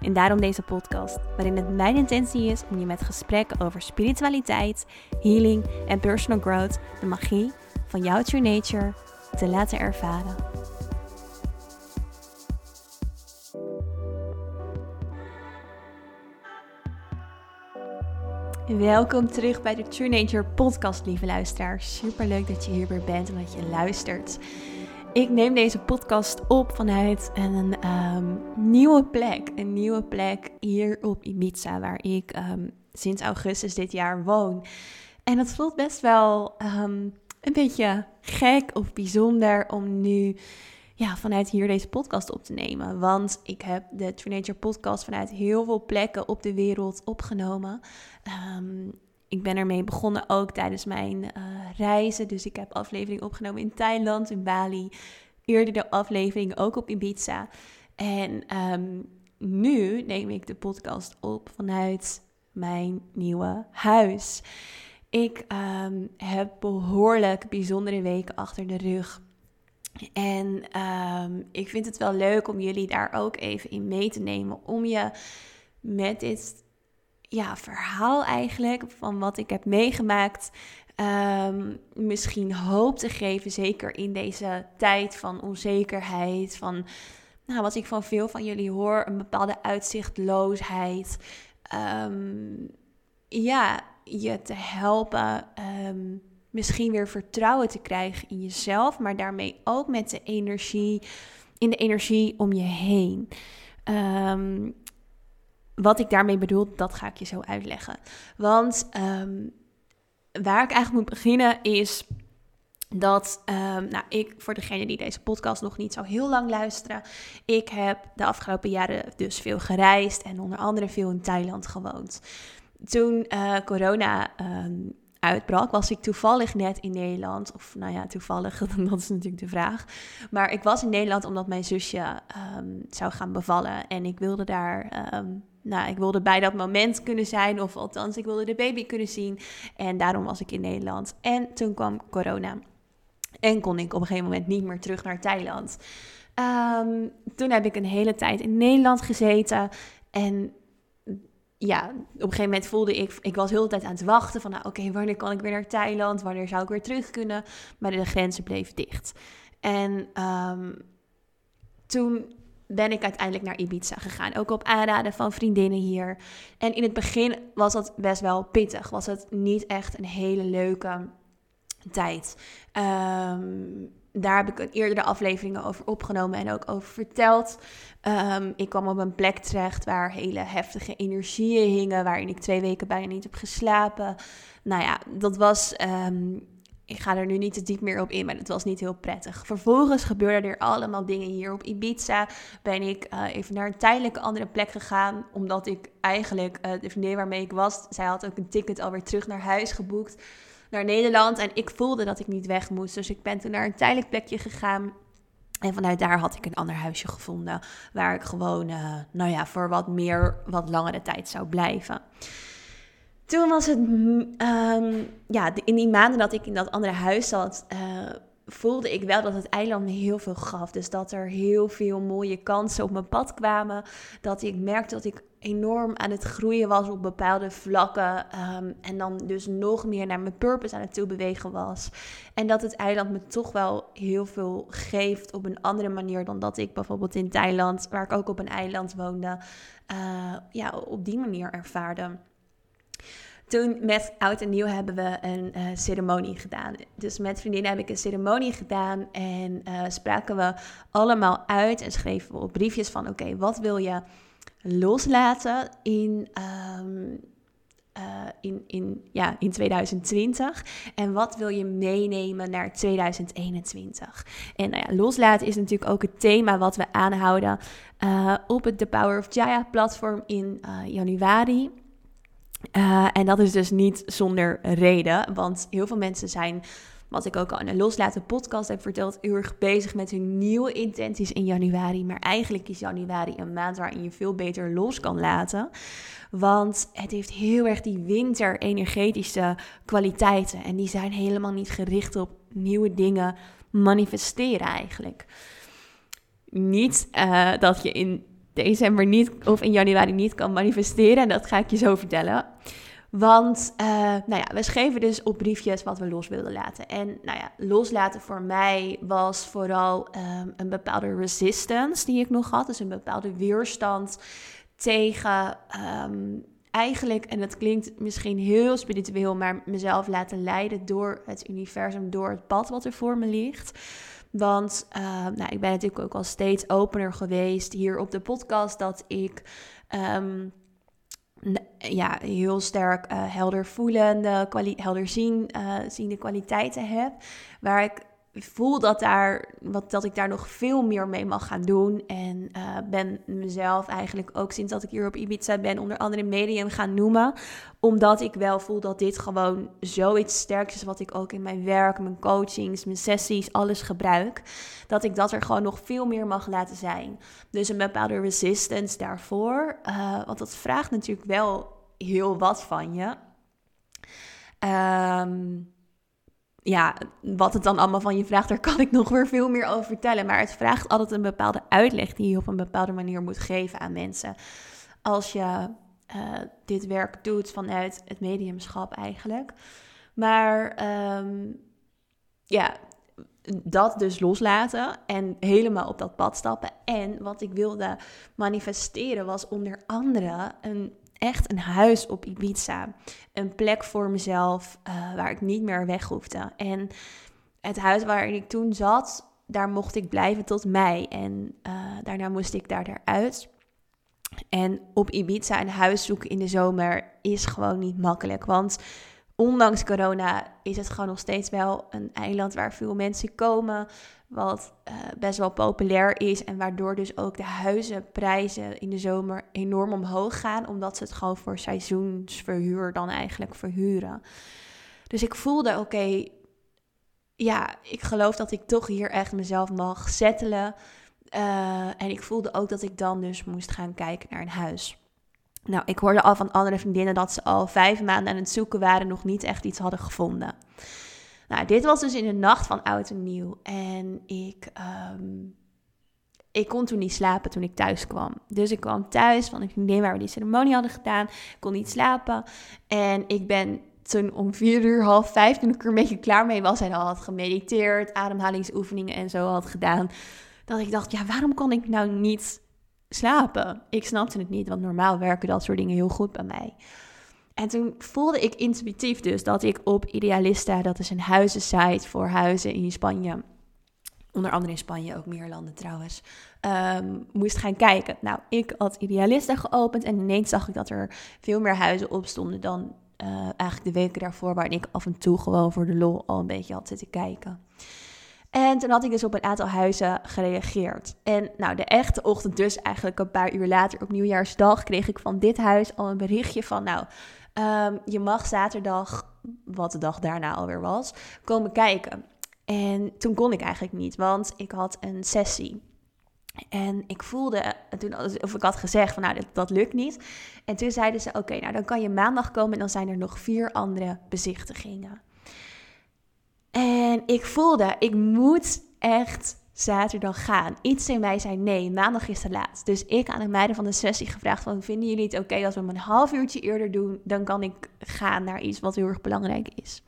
En daarom deze podcast, waarin het mijn intentie is om je met gesprekken over spiritualiteit, healing en personal growth de magie van jouw true nature te laten ervaren. Welkom terug bij de True Nature podcast, lieve luisteraar. Super leuk dat je hier weer bent en dat je luistert. Ik neem deze podcast op vanuit een ehm, nieuwe plek. Een nieuwe plek hier op Ibiza, waar ik um, sinds augustus dit jaar woon. En dat voelt best wel ehm, een beetje gek of bijzonder om nu ja, vanuit hier deze podcast op te nemen. Want ik heb de True Nature podcast vanuit heel veel plekken op de wereld opgenomen. Ik ben ermee begonnen ook tijdens mijn uh, reizen. Dus ik heb aflevering opgenomen in Thailand, in Bali. Eerder de aflevering ook op Ibiza. En um, nu neem ik de podcast op vanuit mijn nieuwe huis. Ik um, heb behoorlijk bijzondere weken achter de rug. En um, ik vind het wel leuk om jullie daar ook even in mee te nemen. Om je met dit ja, verhaal eigenlijk van wat ik heb meegemaakt um, misschien hoop te geven, zeker in deze tijd van onzekerheid, van nou, wat ik van veel van jullie hoor, een bepaalde uitzichtloosheid. Um, ja, je te helpen um, misschien weer vertrouwen te krijgen in jezelf, maar daarmee ook met de energie, in de energie om je heen. Wat ik daarmee bedoel, dat ga ik je zo uitleggen. Want um, waar ik eigenlijk moet beginnen is dat, um, nou, ik, voor degene die deze podcast nog niet zo heel lang luisteren, ik heb de afgelopen jaren dus veel gereisd en onder andere veel in Thailand gewoond. Toen uh, corona um, uitbrak, was ik toevallig net in Nederland. Of nou ja, toevallig, dat is natuurlijk de vraag. Maar ik was in Nederland omdat mijn zusje zou gaan bevallen. En ik wilde daar nou, ik wilde bij dat moment kunnen zijn, of althans, ik wilde de baby kunnen zien. En daarom was ik in Nederland. En toen kwam corona. En kon ik op een gegeven moment niet meer terug naar Thailand. Um, toen heb ik een hele tijd in Nederland gezeten. En ja, op een gegeven moment voelde ik, ik was de hele tijd aan het wachten van, nou oké, wanneer kan ik weer naar Thailand? Wanneer zou ik weer terug kunnen? Maar de grenzen bleven dicht. En um, toen ben ik uiteindelijk naar Ibiza gegaan. Ook op aanraden van vriendinnen hier. En in het begin was dat best wel pittig. Was het niet echt een hele leuke tijd. Um, daar heb ik een eerdere afleveringen over opgenomen en ook over verteld. Um, ik kwam op een plek terecht waar hele heftige energieën hingen, waarin ik twee weken bijna niet heb geslapen. Nou ja, dat was um, ik ga er nu niet te diep meer op in, maar het was niet heel prettig. Vervolgens gebeurden er allemaal dingen hier op Ibiza. Ben ik uh, even naar een tijdelijke andere plek gegaan, omdat ik eigenlijk, uh, de vriendin waarmee ik was, zij had ook een ticket alweer terug naar huis geboekt, naar Nederland. En ik voelde dat ik niet weg moest, dus ik ben toen naar een tijdelijk plekje gegaan. En vanuit daar had ik een ander huisje gevonden, waar ik gewoon, uh, nou ja, voor wat meer, wat langere tijd zou blijven toen was het, um, ja, in die maanden dat ik in dat andere huis zat, uh, voelde ik wel dat het eiland me heel veel gaf. Dus dat er heel veel mooie kansen op mijn pad kwamen. Dat ik merkte dat ik enorm aan het groeien was op bepaalde vlakken. Um, en dan dus nog meer naar mijn purpose aan het toe bewegen was. En dat het eiland me toch wel heel veel geeft op een andere manier dan dat ik bijvoorbeeld in Thailand, waar ik ook op een eiland woonde, uh, ja, op die manier ervaarde. Toen met Oud en Nieuw hebben we een uh, ceremonie gedaan. Dus met vriendinnen heb ik een ceremonie gedaan en uh, spraken we allemaal uit en schreven we op briefjes van oké, wat wil je loslaten in, um, uh, in, in, ja, in 2020 en wat wil je meenemen naar 2021. En nou ja, loslaten is natuurlijk ook het thema wat we aanhouden op het The Power of Jaya platform in januari. Uh, en dat is dus niet zonder reden, want heel veel mensen zijn, wat ik ook al in een loslaten podcast heb verteld, heel erg bezig met hun nieuwe intenties in januari. Maar eigenlijk is januari een maand waarin je veel beter los kan laten. Want het heeft heel erg die winter-energetische kwaliteiten. En die zijn helemaal niet gericht op nieuwe dingen manifesteren eigenlijk. Niet uh, dat je in december niet of in januari niet kan manifesteren. En dat ga ik je zo vertellen. Want uh, nou ja, we schreven dus op briefjes wat we los wilden laten. En nou ja, loslaten voor mij was vooral um, een bepaalde resistance die ik nog had. Dus een bepaalde weerstand tegen um, eigenlijk, en dat klinkt misschien heel spiritueel, maar mezelf laten leiden door het universum, door het pad wat er voor me ligt. Want uh, nou, ik ben natuurlijk ook al steeds opener geweest hier op de podcast dat ik um, ja, heel sterk uh, helder voelende, helder zien, uh, ziende kwaliteiten heb. Waar ik voel dat, daar, wat, dat ik daar nog veel meer mee mag gaan doen. En uh, ben mezelf eigenlijk ook sinds dat ik hier op Ibiza ben, onder andere medium gaan noemen. Omdat ik wel voel dat dit gewoon zoiets sterks is wat ik ook in mijn werk, mijn coachings, mijn sessies, alles gebruik. Dat ik dat er gewoon nog veel meer mag laten zijn. Dus een bepaalde resistance daarvoor. Uh, want dat vraagt natuurlijk wel heel wat van je. Um, ja, wat het dan allemaal van je vraagt, daar kan ik nog weer veel meer over vertellen. Maar het vraagt altijd een bepaalde uitleg die je op een bepaalde manier moet geven aan mensen. Als je uh, dit werk doet vanuit het mediumschap eigenlijk. Maar um, ja, dat dus loslaten en helemaal op dat pad stappen. En wat ik wilde manifesteren was onder andere een echt een huis op Ibiza. Een plek voor mezelf uh, waar ik niet meer weg hoefde. En het huis waarin ik toen zat, daar mocht ik blijven tot mei. En uh, daarna moest ik daar. En op Ibiza een huis zoeken in de zomer is gewoon niet makkelijk. Want ondanks corona is het gewoon nog steeds wel een eiland waar veel mensen komen wat uh, best wel populair is en waardoor dus ook de huizenprijzen in de zomer enorm omhoog gaan, omdat ze het gewoon voor seizoensverhuur dan eigenlijk verhuren. Dus ik voelde, oké, ja, ik geloof dat ik toch hier echt mezelf mag settelen. Uh, en ik voelde ook dat ik dan dus moest gaan kijken naar een huis. Nou, ik hoorde al van andere vriendinnen dat ze al vijf maanden aan het zoeken waren, nog niet echt iets hadden gevonden. Nou, dit was dus in de nacht van oud en nieuw. En ik, um, ik kon toen niet slapen toen ik thuis kwam. Dus ik kwam thuis van een vriendin waar we die ceremonie hadden gedaan. Ik kon niet slapen. En ik ben toen om vier uur, half vijf, toen ik er een beetje klaar mee was en al had gemediteerd, ademhalingsoefeningen en zo had gedaan, dat ik dacht, ja, waarom kon ik nou niet slapen? Ik snapte het niet, want normaal werken dat soort dingen heel goed bij mij. En toen voelde ik intuïtief dus dat ik op Idealista, dat is een huizensite voor huizen in Spanje, onder andere in Spanje, ook meer landen trouwens, um, moest gaan kijken. Nou, ik had Idealista geopend en ineens zag ik dat er veel meer huizen op stonden dan uh, eigenlijk de weken daarvoor, waarin ik af en toe gewoon voor de lol al een beetje had zitten kijken. En toen had ik dus op een aantal huizen gereageerd. En nou, de echte ochtend dus eigenlijk een paar uur later op nieuwjaarsdag kreeg ik van dit huis al een berichtje van, nou, Um, je mag zaterdag, wat de dag daarna alweer was, komen kijken. En toen kon ik eigenlijk niet, want ik had een sessie. En ik voelde, toen, of ik had gezegd van nou, dat lukt niet. En toen zeiden ze, oké, nou dan kan je maandag komen en dan zijn er nog vier andere bezichtigingen. En ik voelde, ik moet echt zaterdag gaan. Iets in mij zei nee, maandag is te laat. Dus ik aan de meiden van de sessie gevraagd van... vinden jullie het oké als we hem een half uurtje eerder doen... dan kan ik gaan naar iets wat heel erg belangrijk is.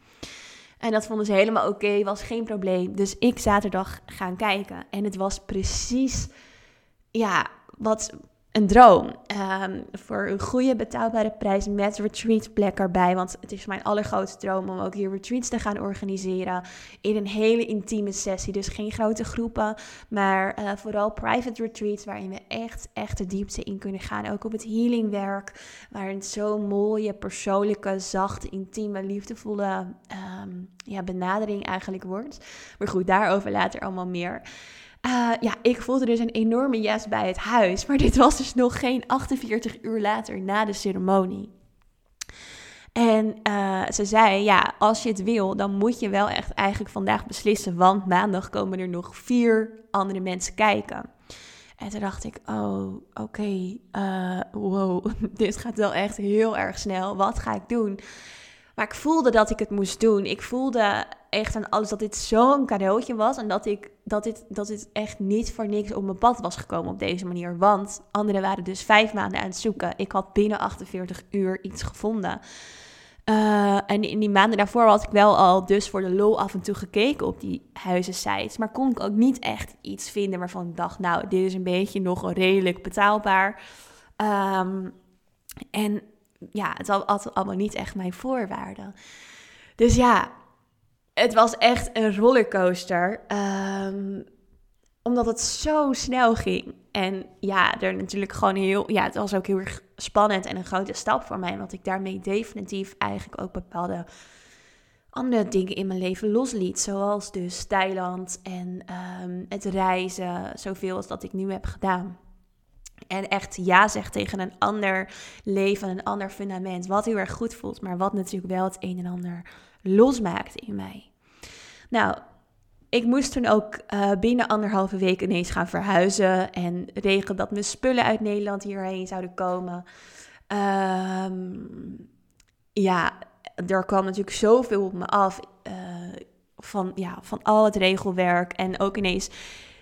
En dat vonden ze helemaal oké, was geen probleem. Dus ik zaterdag gaan kijken. En het was precies ja, wat, een droom. Um, voor een goede betaalbare prijs met retreat plek erbij. Want het is mijn allergrootste droom om ook hier retreats te gaan organiseren. In een hele intieme sessie. Dus geen grote groepen. Maar uh, vooral private retreats waarin we echt, echt de diepte in kunnen gaan. Ook op het healingwerk. Waarin zo'n mooie, persoonlijke, zachte, intieme, liefdevolle um, ja, benadering eigenlijk wordt. Maar goed, daarover later allemaal meer. Uh, ja, ik voelde dus een enorme yes bij het huis. Maar dit was dus nog geen 48 uur later na de ceremonie. En uh, ze zei, ja, als je het wil, dan moet je wel echt eigenlijk vandaag beslissen, want maandag komen er nog vier andere mensen kijken. En toen dacht ik, oh, oké, uh, wow, dit gaat wel echt heel erg snel. Wat ga ik doen? Maar ik voelde dat ik het moest doen. Ik voelde echt aan alles dat dit zo'n cadeautje was. En dat, ik, dat, dit, dat dit echt niet voor niks op mijn pad was gekomen op deze manier. Want anderen waren dus vijf maanden aan het zoeken. Ik had binnen 48 uur iets gevonden. Uh, en in die maanden daarvoor had ik wel al dus voor de lol af en toe gekeken op die huizensites. Maar kon ik ook niet echt iets vinden waarvan ik dacht, nou, dit is een beetje nog redelijk betaalbaar. Um, en ja, het had allemaal niet echt mijn voorwaarden. Dus ja, het was echt een rollercoaster. Um, omdat het zo snel ging. En ja, er natuurlijk gewoon heel. Ja, het was ook heel erg spannend en een grote stap voor mij. Want ik daarmee definitief eigenlijk ook bepaalde andere dingen in mijn leven losliet. Zoals dus Thailand en um, het reizen. Zoveel als dat ik nu heb gedaan. En echt ja zegt tegen een ander leven, een ander fundament. Wat heel erg goed voelt, maar wat natuurlijk wel het een en ander losmaakt in mij. Nou, ik moest toen ook uh, binnen anderhalve week ineens gaan verhuizen en regelen dat mijn spullen uit Nederland hierheen zouden komen. Um, ja, er kwam natuurlijk zoveel op me af uh, van, ja, van al het regelwerk en ook ineens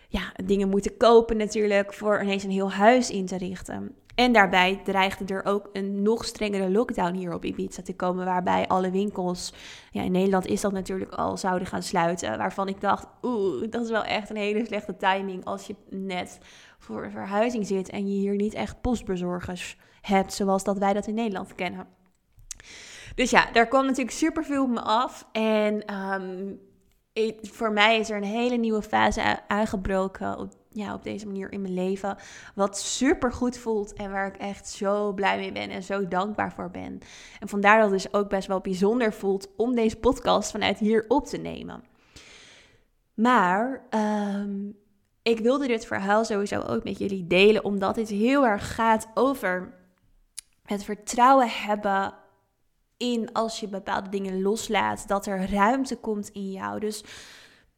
ja, dingen moeten kopen natuurlijk voor ineens een heel huis in te richten. En daarbij dreigde er ook een nog strengere lockdown hier op Ibiza te komen, waarbij alle winkels, ja, in Nederland is dat natuurlijk al, zouden gaan sluiten. Waarvan ik dacht, oeh, dat is wel echt een hele slechte timing als je net voor een verhuizing zit en je hier niet echt postbezorgers hebt, zoals dat wij dat in Nederland kennen. Dus ja, daar kwam natuurlijk super veel op me af. En um, voor mij is er een hele nieuwe fase aangebroken op, ja, op deze manier in mijn leven. Wat super goed voelt en waar ik echt zo blij mee ben en zo dankbaar voor ben. En vandaar dat het dus ook best wel bijzonder voelt om deze podcast vanuit hier op te nemen. Maar um, ik wilde dit verhaal sowieso ook met jullie delen, omdat dit heel erg gaat over het vertrouwen hebben in als je bepaalde dingen loslaat, dat er ruimte komt in jou. Dus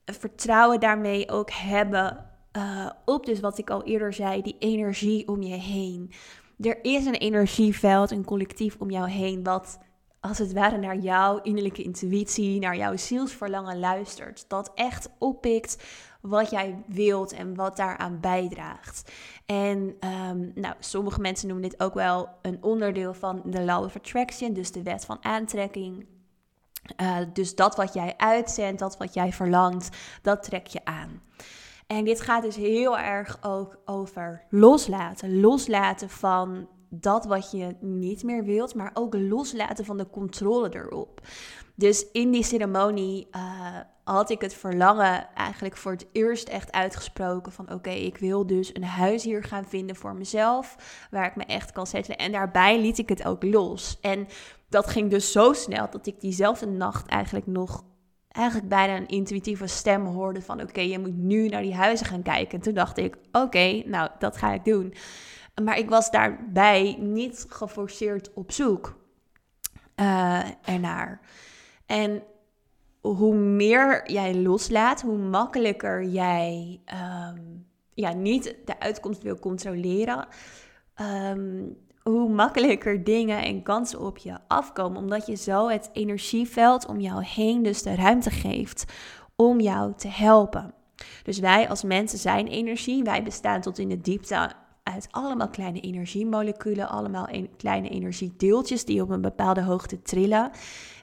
vertrouwen daarmee ook hebben uh, op, dus wat ik al eerder zei, die energie om je heen. Er is een energieveld, een collectief om jou heen, wat als het ware naar jouw innerlijke intuïtie, naar jouw zielsverlangen luistert. Dat echt oppikt wat jij wilt en wat daaraan bijdraagt. En um, nou, sommige mensen noemen dit ook wel een onderdeel van de Law of Attraction, dus de wet van aantrekking. Uh, dus dat wat jij uitzendt, dat wat jij verlangt, dat trek je aan. En dit gaat dus heel erg ook over loslaten. Loslaten van dat wat je niet meer wilt, maar ook loslaten van de controle erop. Dus in die ceremonie uh, had ik het verlangen eigenlijk voor het eerst echt uitgesproken van oké, ik wil dus een huis hier gaan vinden voor mezelf, waar ik me echt kan zetten. En daarbij liet ik het ook los. En dat ging dus zo snel dat ik diezelfde nacht eigenlijk nog eigenlijk bijna een intuïtieve stem hoorde van oké, je moet nu naar die huizen gaan kijken. En toen dacht ik, oké, nou dat ga ik doen. Maar ik was daarbij niet geforceerd op zoek uh, ernaar. En hoe meer jij loslaat, hoe makkelijker jij um, ja, niet de uitkomst wil controleren. Um, hoe makkelijker dingen en kansen op je afkomen. Omdat je zo het energieveld om jou heen dus de ruimte geeft om jou te helpen. Dus wij als mensen zijn energie. Wij bestaan tot in de diepte uit allemaal kleine energiemoleculen, allemaal kleine energiedeeltjes die op een bepaalde hoogte trillen.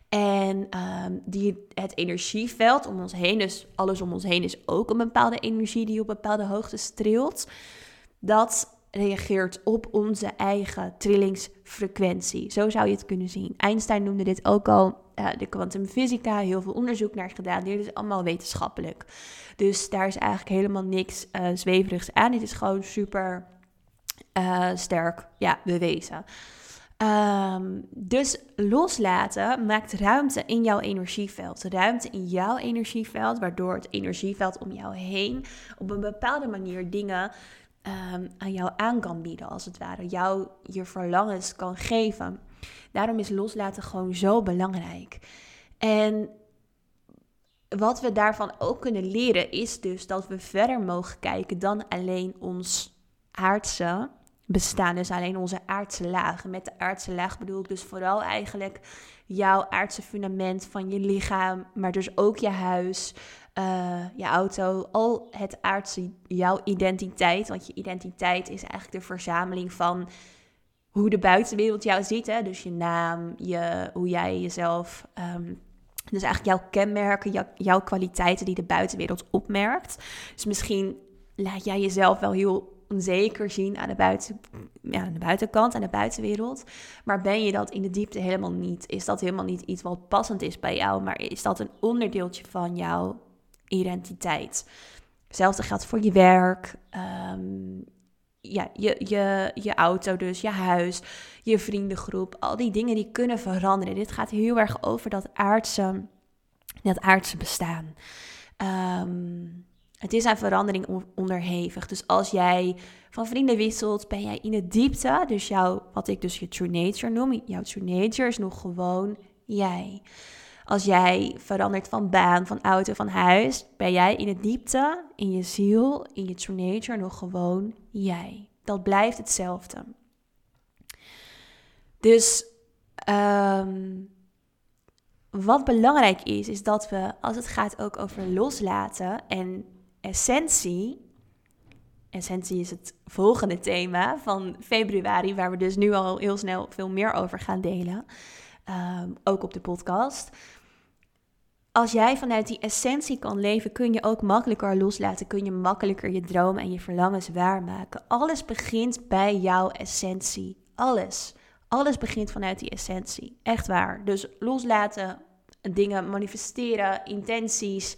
En um, die, het energieveld om ons heen, dus alles om ons heen is ook een bepaalde energie die op bepaalde hoogte trilt. Dat reageert op onze eigen trillingsfrequentie. Zo zou je het kunnen zien. Einstein noemde dit ook al uh, de kwantumfysica, heel veel onderzoek naar gedaan. Dit is allemaal wetenschappelijk. Dus daar is eigenlijk helemaal niks uh, zweverigs aan. Dit is gewoon super uh, sterk ja, bewezen. Um, dus loslaten maakt ruimte in jouw energieveld. Ruimte in jouw energieveld, waardoor het energieveld om jou heen op een bepaalde manier dingen um, aan jou aan kan bieden, als het ware. Jou je verlangens kan geven. Daarom is loslaten gewoon zo belangrijk. En wat we daarvan ook kunnen leren is dus dat we verder mogen kijken dan alleen ons aardse bestaan. Dus alleen onze aardse lagen. Met de aardse laag bedoel ik dus vooral eigenlijk jouw aardse fundament van je lichaam, maar dus ook je huis, uh, je auto, al het aardse, jouw identiteit. Want je identiteit is eigenlijk de verzameling van hoe de buitenwereld jou ziet. Hè? Dus je naam, je, hoe jij jezelf. Um, dus eigenlijk jouw kenmerken, jouw kwaliteiten die de buitenwereld opmerkt. Dus misschien laat jij jezelf wel heel onzeker zien aan de, buiten, ja, aan de buitenkant, aan de buitenwereld. Maar ben je dat in de diepte helemaal niet? Is dat helemaal niet iets wat passend is bij jou? Maar is dat een onderdeeltje van jouw identiteit? Hetzelfde geldt voor je werk, um, ja, je, je, je auto dus, je huis, je vriendengroep. Al die dingen die kunnen veranderen. Dit gaat heel erg over dat aardse, dat aardse bestaan. Um, het is aan verandering onderhevig. Dus als jij van vrienden wisselt, ben jij in de diepte. Dus jouw, wat ik dus je true nature noem, jouw true nature is nog gewoon jij. Als jij verandert van baan, van auto, van huis, ben jij in de diepte, in je ziel, in je true nature nog gewoon jij. Dat blijft hetzelfde. Dus um, wat belangrijk is, is dat we, als het gaat ook over loslaten en essentie. Essentie is het volgende thema van februari, waar we dus nu al heel snel veel meer over gaan delen. Ehm, ook op de podcast. Als jij vanuit die essentie kan leven, kun je ook makkelijker loslaten. Kun je makkelijker je dromen en je verlangens waarmaken. Alles begint bij jouw essentie. Alles. Alles begint vanuit die essentie. Echt waar. Dus loslaten, dingen manifesteren, intenties,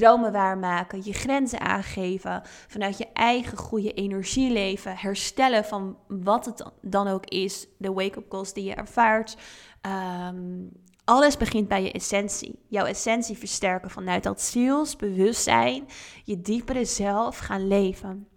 dromen waarmaken, je grenzen aangeven, vanuit je eigen goede energie leven, herstellen van wat het dan ook is, de wake-up calls die je ervaart. Ehm, alles begint bij je essentie. Jouw essentie versterken vanuit dat zielsbewustzijn, je diepere zelf gaan leven.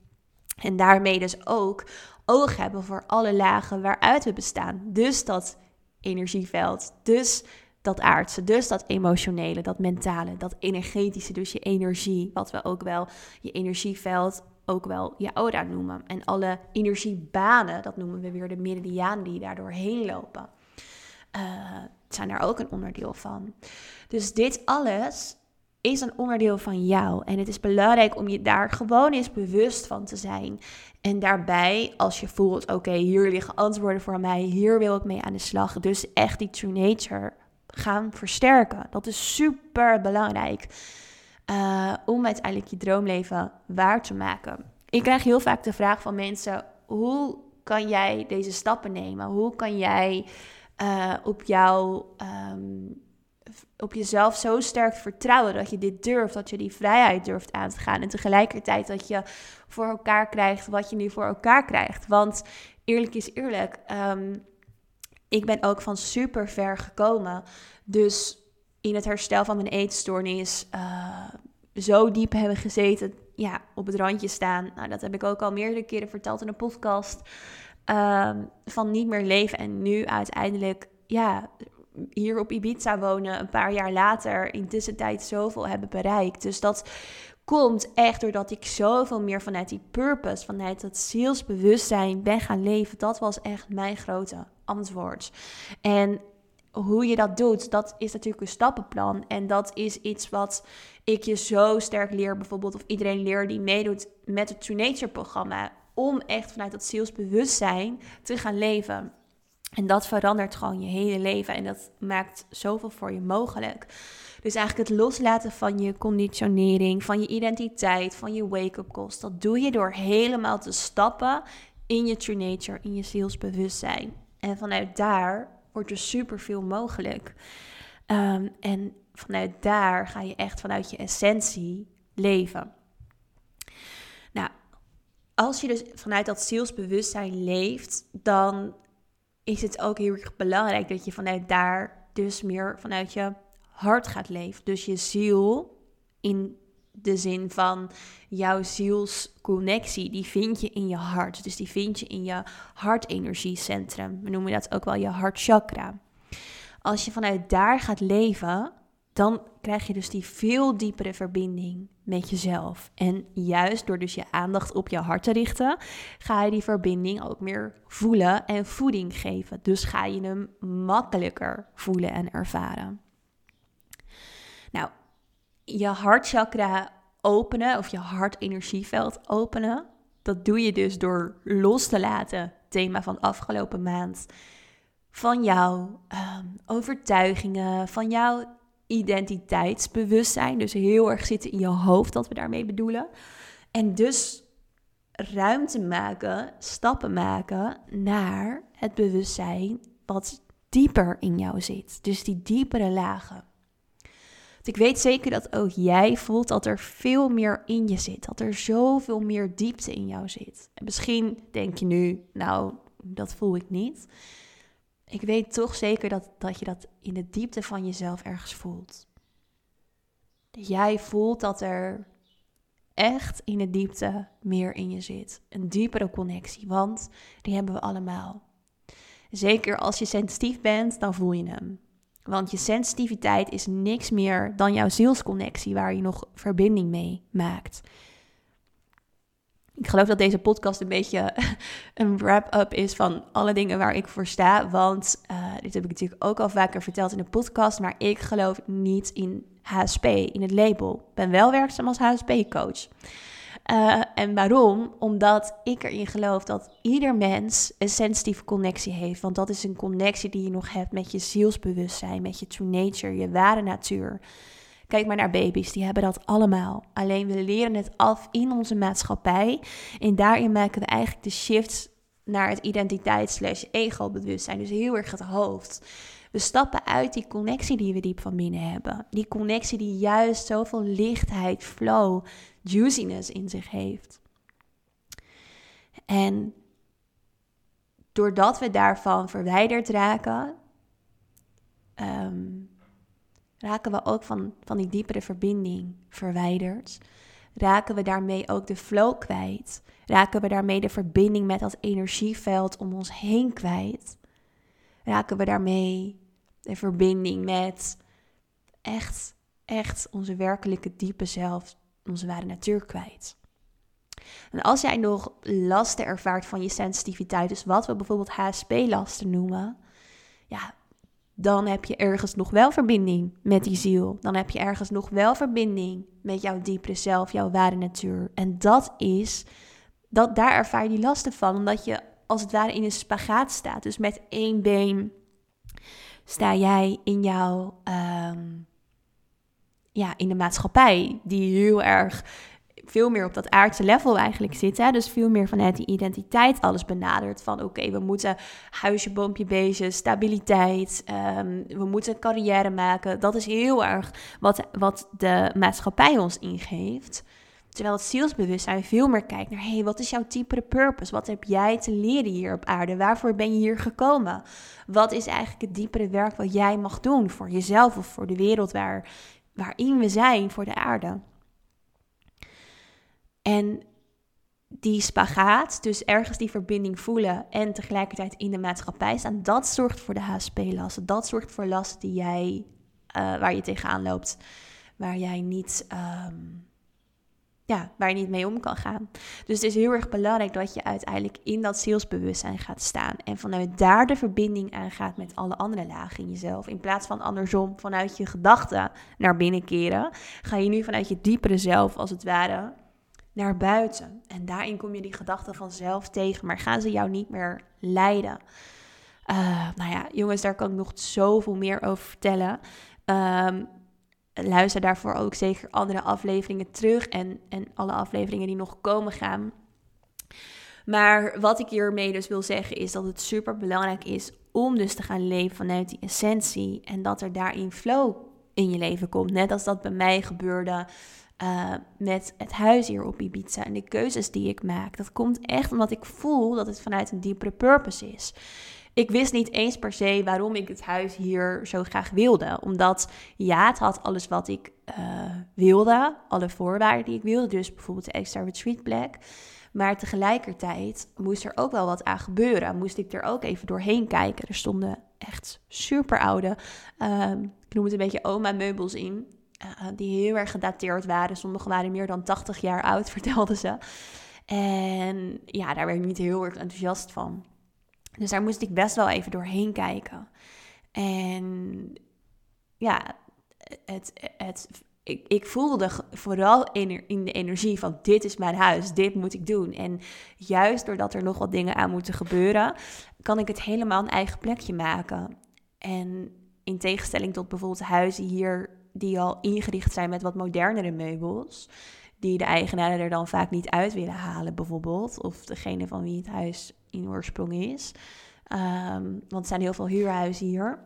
En daarmee dus ook oog hebben voor alle lagen waaruit we bestaan. Dus dat energieveld. Dus dat aardse, dus dat emotionele, dat mentale, dat energetische, dus je energie, wat we ook wel je energieveld, ook wel je aura noemen. En alle energiebanen, dat noemen we weer de meridianen die daardoor heen lopen, uh, zijn daar ook een onderdeel van. Dus dit alles is een onderdeel van jou. En het is belangrijk om je daar gewoon eens bewust van te zijn. En daarbij, als je voelt, oké, hier liggen antwoorden voor mij, hier wil ik mee aan de slag. Dus echt die true nature gaan versterken. Dat is super belangrijk uh, om uiteindelijk je droomleven waar te maken. Ik krijg heel vaak de vraag van mensen: hoe kan jij deze stappen nemen? Hoe kan jij uh, op jou. Um, op jezelf zo sterk vertrouwen dat je dit durft, dat je die vrijheid durft aan te gaan. En tegelijkertijd dat je voor elkaar krijgt wat je nu voor elkaar krijgt. Want eerlijk is eerlijk, um, ik ben ook van super ver gekomen. Dus in het herstel van mijn eetstoornis uh, zo diep hebben gezeten, ja, op het randje staan. Nou, dat heb ik ook al meerdere keren verteld in een podcast. Ehm, van niet meer leven en nu uiteindelijk, ja, hier op Ibiza wonen, een paar jaar later, in tussentijd zoveel hebben bereikt. Dus dat komt echt doordat ik zoveel meer vanuit die purpose, vanuit dat zielsbewustzijn ben gaan leven. Dat was echt mijn grote En hoe je dat doet, dat is natuurlijk een stappenplan. En dat is iets wat ik je zo sterk leer, bijvoorbeeld, of iedereen leert die meedoet met het True Nature programma. Om echt vanuit dat zielsbewustzijn te gaan leven. En dat verandert gewoon je hele leven en dat maakt zoveel voor je mogelijk. Dus eigenlijk het loslaten van je conditionering, van je identiteit, van je wake-up calls, dat doe je door helemaal te stappen in je true nature, in je zielsbewustzijn. En vanuit daar wordt er superveel mogelijk. Ehm, en vanuit daar ga je echt vanuit je essentie leven. Nou, als je dus vanuit dat zielsbewustzijn leeft, dan is het ook heel erg belangrijk dat je vanuit daar dus meer vanuit je hart gaat leven. Dus je ziel in de zin van jouw zielsconnectie, die vind je in je hart. Dus die vind je in je hartenergiecentrum. We noemen dat ook wel je hartchakra. Als je vanuit daar gaat leven, dan krijg je dus die veel diepere verbinding met jezelf. En juist door dus je aandacht op je hart te richten, ga je die verbinding ook meer voelen en voeding geven. Dus ga je hem makkelijker voelen en ervaren. Je hartchakra openen of je hartenergieveld openen, dat doe je dus door los te laten, thema van afgelopen maand, van jouw ehm, overtuigingen, van jouw identiteitsbewustzijn. Dus heel erg zitten in je hoofd, dat we daarmee bedoelen. En dus ruimte maken, stappen maken naar het bewustzijn wat dieper in jou zit. Dus die diepere lagen. Ik weet zeker dat ook jij voelt dat er veel meer in je zit. Dat er zoveel meer diepte in jou zit. En misschien denk je nu, nou, dat voel ik niet ik weet toch zeker dat, dat je dat in de diepte van jezelf ergens voelt. Jij voelt dat er echt in de diepte meer in je zit. Een diepere connectie, want die hebben we allemaal. Zeker als je sensitief bent, dan voel je hem. Want je sensitiviteit is niks meer dan jouw zielsconnectie waar je nog verbinding mee maakt. Ik geloof dat deze podcast een beetje een wrap-up is van alle dingen waar ik voor sta. Want uh, dit heb ik natuurlijk ook al vaker verteld in de podcast. Maar ik geloof niet in HSP, in het label. Ik ben wel werkzaam als HSP-coach. Eh, en waarom? Omdat ik erin geloof dat ieder mens een sensitieve connectie heeft. Want dat is een connectie die je nog hebt met je zielsbewustzijn, met je true nature, je ware natuur. Kijk maar naar baby's, die hebben dat allemaal. Alleen we leren het af in onze maatschappij. En daarin maken we eigenlijk de shift naar het identiteits slash ego-bewustzijn. Dus heel erg het hoofd. We stappen uit die connectie die we diep van binnen hebben. Die connectie die juist zoveel lichtheid, flow, juiciness in zich heeft. En doordat we daarvan verwijderd raken, ehm, raken we ook van, van die diepere verbinding verwijderd. Raken we daarmee ook de flow kwijt. Raken we daarmee de verbinding met dat energieveld om ons heen kwijt. Raken we daarmee de verbinding met echt, echt onze werkelijke diepe zelf, onze ware natuur kwijt. En als jij nog lasten ervaart van je sensitiviteit, dus wat we bijvoorbeeld HSP-lasten noemen, ja, dan heb je ergens nog wel verbinding met die ziel. Dan heb je ergens nog wel verbinding met jouw diepere zelf, jouw ware natuur. En dat is, dat, daar ervaar je die lasten van, omdat je als het ware in een spagaat staat. Dus met één been sta jij in jouw, ehm, ja, in de maatschappij, die heel erg veel meer op dat aardse level eigenlijk zit. Hè? Dus veel meer vanuit die identiteit alles benadert. Van oké, we moeten huisje, boompje, beestje, stabiliteit. Um, we moeten carrière maken. Dat is heel erg wat, wat de maatschappij ons ingeeft. Terwijl het zielsbewustzijn veel meer kijkt naar... hé, hey, wat is jouw diepere purpose? Wat heb jij te leren hier op aarde? Waarvoor ben je hier gekomen? Wat is eigenlijk het diepere werk wat jij mag doen... voor jezelf of voor de wereld waar, waarin we zijn, voor de aarde? En die spagaat, dus ergens die verbinding voelen en tegelijkertijd in de maatschappij staan, dat zorgt voor de HSP-lasten. Dat zorgt voor lasten die jij, uh, waar je tegenaan loopt, waar jij niet, um, ja, waar je niet mee om kan gaan. Dus het is heel erg belangrijk dat je uiteindelijk in dat zielsbewustzijn gaat staan en vanuit daar de verbinding aangaat met alle andere lagen in jezelf. In plaats van andersom vanuit je gedachten naar binnen keren, ga je nu vanuit je diepere zelf als het ware naar buiten. En daarin kom je die gedachten vanzelf tegen, maar gaan ze jou niet meer leiden. Uh, nou ja, jongens, daar kan ik nog zoveel meer over vertellen. Um, luister daarvoor ook zeker andere afleveringen terug en, en alle afleveringen die nog komen gaan. Maar wat ik hiermee dus wil zeggen is dat het super belangrijk is om dus te gaan leven vanuit die essentie en dat er daarin flow in je leven komt. Net als dat bij mij gebeurde uh, met het huis hier op Ibiza en de keuzes die ik maak. Dat komt echt omdat ik voel dat het vanuit een diepere purpose is. Ik wist niet eens per se waarom ik het huis hier zo graag wilde. Omdat ja, het had alles wat ik wilde, alle voorwaarden die ik wilde, dus bijvoorbeeld de extra plek. Maar tegelijkertijd moest er ook wel wat aan gebeuren. Moest ik er ook even doorheen kijken. Er stonden echt super oude, ehm, ik noem het een beetje oma meubels in. Uh, die heel erg gedateerd waren. Sommige waren meer dan 80 jaar oud, vertelden ze. En ja, daar werd ik niet heel erg enthousiast van. Dus daar moest ik best wel even doorheen kijken. En ja, het, het, ik, ik voelde vooral in, in de energie van dit is mijn huis, dit moet ik doen. En juist doordat er nog wat dingen aan moeten gebeuren, kan ik het helemaal een eigen plekje maken. En in tegenstelling tot bijvoorbeeld huizen hier die al ingericht zijn met wat modernere meubels, die de eigenaren er dan vaak niet uit willen halen, bijvoorbeeld. Of degene van wie het huis in oorsprong is. Ehm, want er zijn heel veel huurhuizen hier.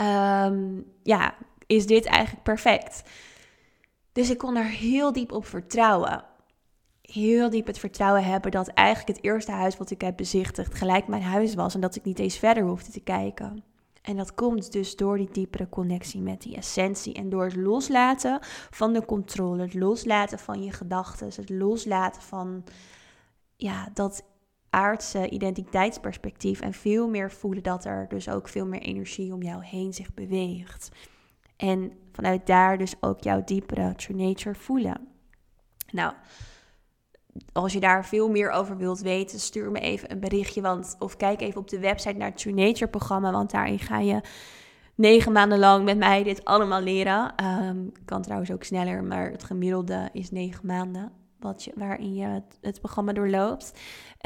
Um, ja, is dit eigenlijk perfect. Dus ik kon er heel diep op vertrouwen. Heel diep het vertrouwen hebben dat eigenlijk het eerste huis wat ik heb bezichtigd gelijk mijn huis was en dat ik niet eens verder hoefde te kijken. En dat komt dus door die diepere connectie met die essentie en door het loslaten van de controle, het loslaten van je gedachten, het loslaten van ja, dat aardse identiteitsperspectief en veel meer voelen dat er dus ook veel meer energie om jou heen zich beweegt. En vanuit daar dus ook jouw diepere true nature voelen. Nou, als je daar veel meer over wilt weten, stuur me even een berichtje. Want, of kijk even op de website naar het True Nature programma. Want daarin ga je negen maanden lang met mij dit allemaal leren. Um, kan trouwens ook sneller, maar het gemiddelde is negen maanden. Wat je, waarin je het, programma doorloopt.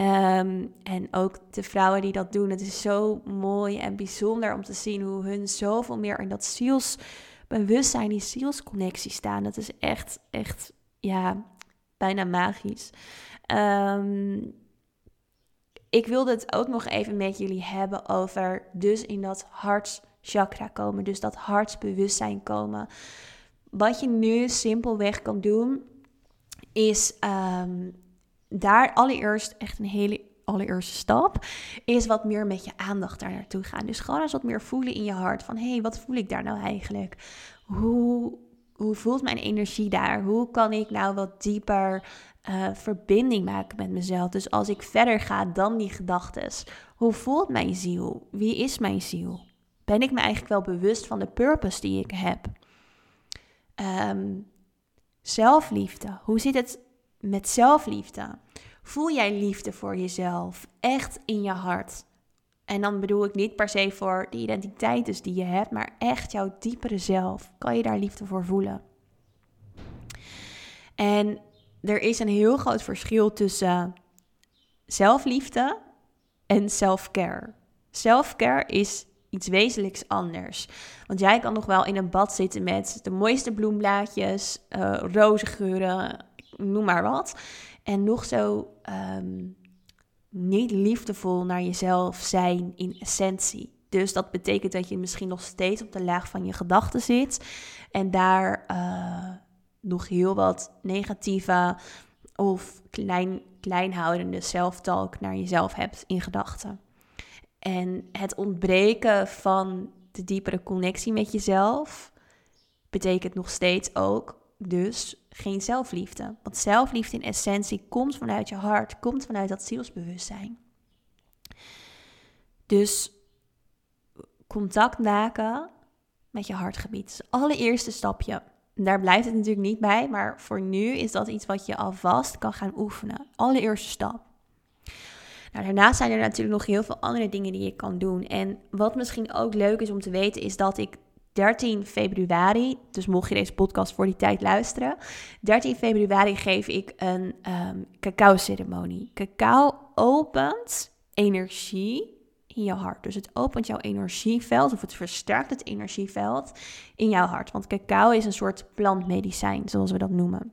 Um, en ook de vrouwen die dat doen. Het is zo mooi en bijzonder om te zien hoe hun zoveel meer in dat zielsbewustzijn, die zielsconnectie staan. Dat is echt, echt, ja, bijna magisch. Um, ik wilde het ook nog even met jullie hebben over dus in dat hartschakra komen. Dus dat hartsbewustzijn komen. Wat je nu simpelweg kan doen, is um, daar allereerst echt een hele allereerste stap is wat meer met je aandacht daar naartoe gaan. Dus gewoon eens wat meer voelen in je hart van hé, hey, wat voel ik daar nou eigenlijk? Hoe, hoe voelt mijn energie daar? Hoe kan ik nou wat dieper uh, verbinding maken met mezelf? Dus als ik verder ga dan die gedachten, hoe voelt mijn ziel? Wie is mijn ziel? Ben ik me eigenlijk wel bewust van de purpose die ik heb? Um, zelfliefde. Hoe zit het met zelfliefde? Voel jij liefde voor jezelf echt in je hart? En dan bedoel ik niet per se voor de identiteit dus die je hebt, maar echt jouw diepere zelf. Kan je daar liefde voor voelen? En er is een heel groot verschil tussen zelfliefde en self-care. Self-care is iets wezenlijks anders. Want jij kan nog wel in een bad zitten met de mooiste bloemblaadjes, uh, rozengeuren, noem maar wat. En nog zo ehm, niet liefdevol naar jezelf zijn in essentie. Dus dat betekent dat je misschien nog steeds op de laag van je gedachten zit. En daar uh, nog heel wat negatieve of klein, kleinhoudende zelftalk naar jezelf hebt in gedachten. En het ontbreken van de diepere connectie met jezelf betekent nog steeds ook dus geen zelfliefde. Want zelfliefde in essentie komt vanuit je hart, komt vanuit dat zielsbewustzijn. Dus contact maken met je hartgebied. is allereerste stapje. Daar blijft het natuurlijk niet bij, maar voor nu is dat iets wat je alvast kan gaan oefenen. Allereerste stap. Nou, daarnaast zijn er natuurlijk nog heel veel andere dingen die je kan doen. En wat misschien ook leuk is om te weten, is dat ik 13 februari, dus mocht je deze podcast voor die tijd luisteren, 13 februari geef ik een um, cacao-ceremonie. Cacao opent energie in je hart. Dus het opent jouw energieveld of het versterkt het energieveld in jouw hart. Want cacao is een soort plantmedicijn, zoals we dat noemen.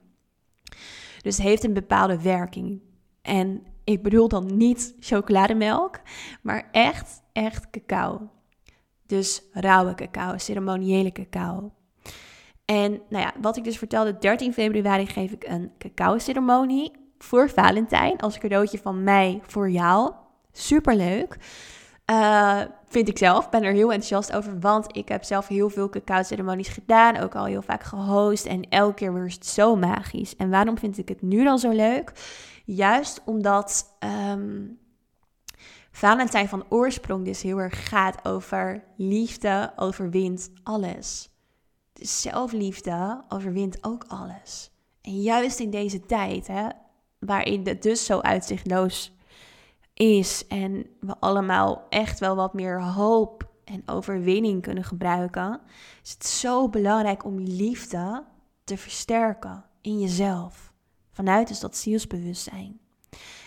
Dus het heeft een bepaalde werking. En ik bedoel dan niet chocolademelk, maar echt, echt cacao. Dus rauwe cacao, ceremoniële cacao. En nou ja, wat ik dus vertelde, 13 februari geef ik een cacao-ceremonie voor Valentijn als cadeautje van mij voor jou. Superleuk. Uh, vind ik zelf. Ben er heel enthousiast over, want ik heb zelf heel veel cacao-ceremonies gedaan. Ook al heel vaak gehost. En elke keer weer het zo magisch. En waarom vind ik het nu dan zo leuk? Juist omdat um, Valentijn van oorsprong dus heel erg gaat over liefde overwint alles. Dus zelfliefde overwint ook alles. En juist in deze tijd, hè, waarin het dus zo uitzichtloos is en we allemaal echt wel wat meer hoop en overwinning kunnen gebruiken, is het zo belangrijk om liefde te versterken in jezelf. Vanuit dus dat zielsbewustzijn.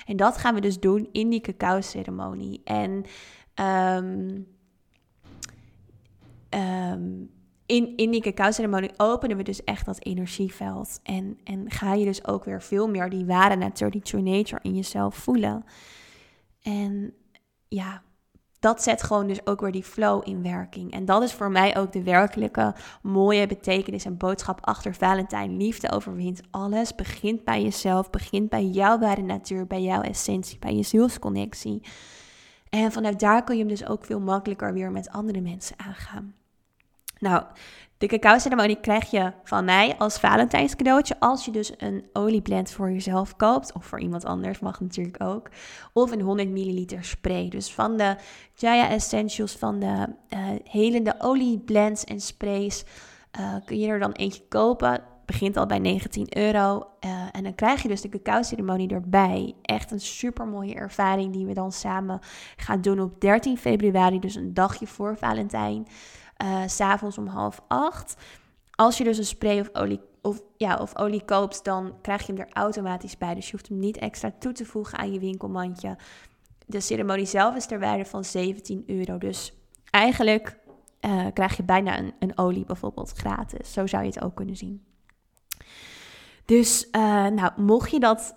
En dat gaan we dus doen in die cacao-ceremonie. En um, um, in, in die cacao-ceremonie openen we dus echt dat energieveld. En, en ga je dus ook weer veel meer die ware natuur, die true nature in jezelf voelen. En ja, dat zet gewoon dus ook weer die flow in werking. En dat is voor mij ook de werkelijke mooie betekenis en boodschap achter Valentijn. Liefde overwint alles. Begint bij jezelf, begint bij jouw ware natuur, bij jouw essentie, bij je zielsconnectie. En vanuit daar kun je hem dus ook veel makkelijker weer met andere mensen aangaan. Nou, de cacao-ceremonie krijg je van mij als Valentijns cadeautje als je dus een olieblend voor jezelf koopt. Of voor iemand anders, mag natuurlijk ook. Of een 100 milliliter spray. Dus van de Jaya Essentials, van de uh, helende olieblends en sprays uh, kun je er dan eentje kopen. Begint al bij 19 euro. Uh, en dan krijg je dus de cacao-ceremonie erbij. Echt een super mooie ervaring die we dan samen gaan doen op 13 februari. Dus een dagje voor Valentijn uh, s'avonds om half acht. Als je dus een spray of olie, of, ja, of olie koopt, dan krijg je hem er automatisch bij. Dus je hoeft hem niet extra toe te voegen aan je winkelmandje. De ceremonie zelf is ter waarde van 17 euro. Dus eigenlijk uh, krijg je bijna een, een olie bijvoorbeeld gratis. Zo zou je het ook kunnen zien. Dus uh, nou, mocht je dat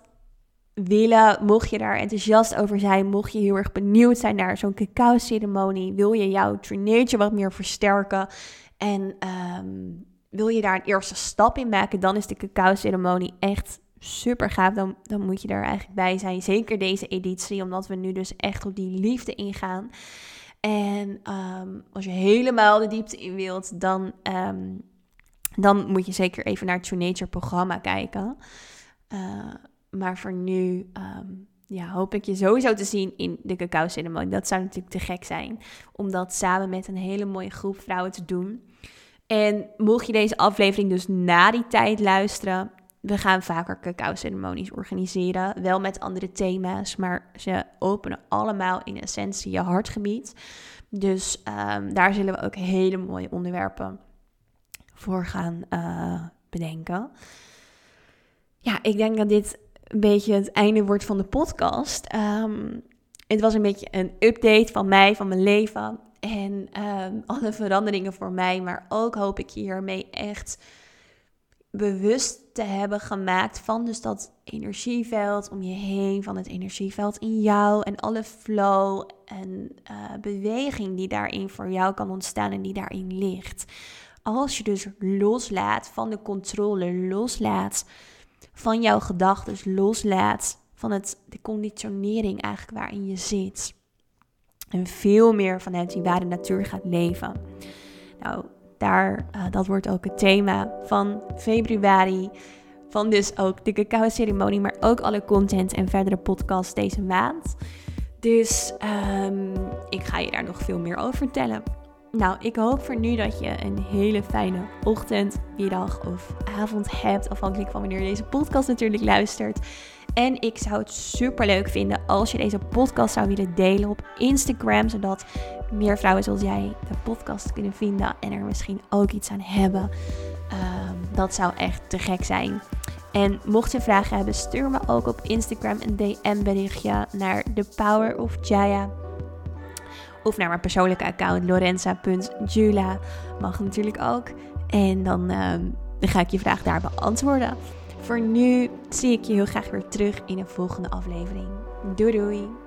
willen, mocht je daar enthousiast over zijn, mocht je heel erg benieuwd zijn naar zo'n cacao-ceremonie, wil je jouw traineertje wat meer versterken en um, wil je daar een eerste stap in maken, dan is de cacao-ceremonie echt super gaaf. Dan, dan moet je er eigenlijk bij zijn. Zeker deze editie, omdat we nu dus echt op die liefde ingaan. En um, als je helemaal de diepte in wilt, dan, um, dan moet je zeker even naar het True Nature programma kijken. Uh, maar voor nu um, ja, hoop ik je sowieso te zien in de cacao ceremonie. Dat zou natuurlijk te gek zijn. Om dat samen met een hele mooie groep vrouwen te doen. En mocht je deze aflevering dus na die tijd luisteren. We gaan vaker cacao ceremonies organiseren. Wel met andere thema's. Maar ze openen allemaal in essentie je hartgebied. Dus um, daar zullen we ook hele mooie onderwerpen voor gaan uh, bedenken. Ja, ik denk dat dit een beetje het einde wordt van de podcast. Um, het was een beetje een update van mij, van mijn leven. En um, alle veranderingen voor mij. Maar ook hoop ik hiermee echt bewust te hebben gemaakt van dus dat energieveld om je heen, van het energieveld in jou en alle flow en uh, beweging die daarin voor jou kan ontstaan en die daarin ligt. Als je dus loslaat van de controle, loslaat van jouw gedachten loslaat. Van het, de conditionering eigenlijk waarin je zit. En veel meer vanuit die ware natuur gaat leven. Nou, daar, uh, dat wordt ook het thema van februari. Van dus ook de cacao ceremonie, maar ook alle content en verdere podcasts deze maand. Dus um, ik ga je daar nog veel meer over vertellen. Nou, ik hoop voor nu dat je een hele fijne ochtend, middag of avond hebt. Afhankelijk van wanneer je deze podcast natuurlijk luistert. En ik zou het super leuk vinden als je deze podcast zou willen delen op Instagram. Zodat meer vrouwen zoals jij de podcast kunnen vinden en er misschien ook iets aan hebben. Um, dat zou echt te gek zijn. En mocht je vragen hebben, stuur me ook op Instagram een DM berichtje naar The Power of Jaya. Of naar mijn persoonlijke account lorenza.jula. Mag natuurlijk ook. En dan, ehm, dan ga ik je vraag daar beantwoorden. Voor nu zie ik je heel graag weer terug in een volgende aflevering. Doei doei!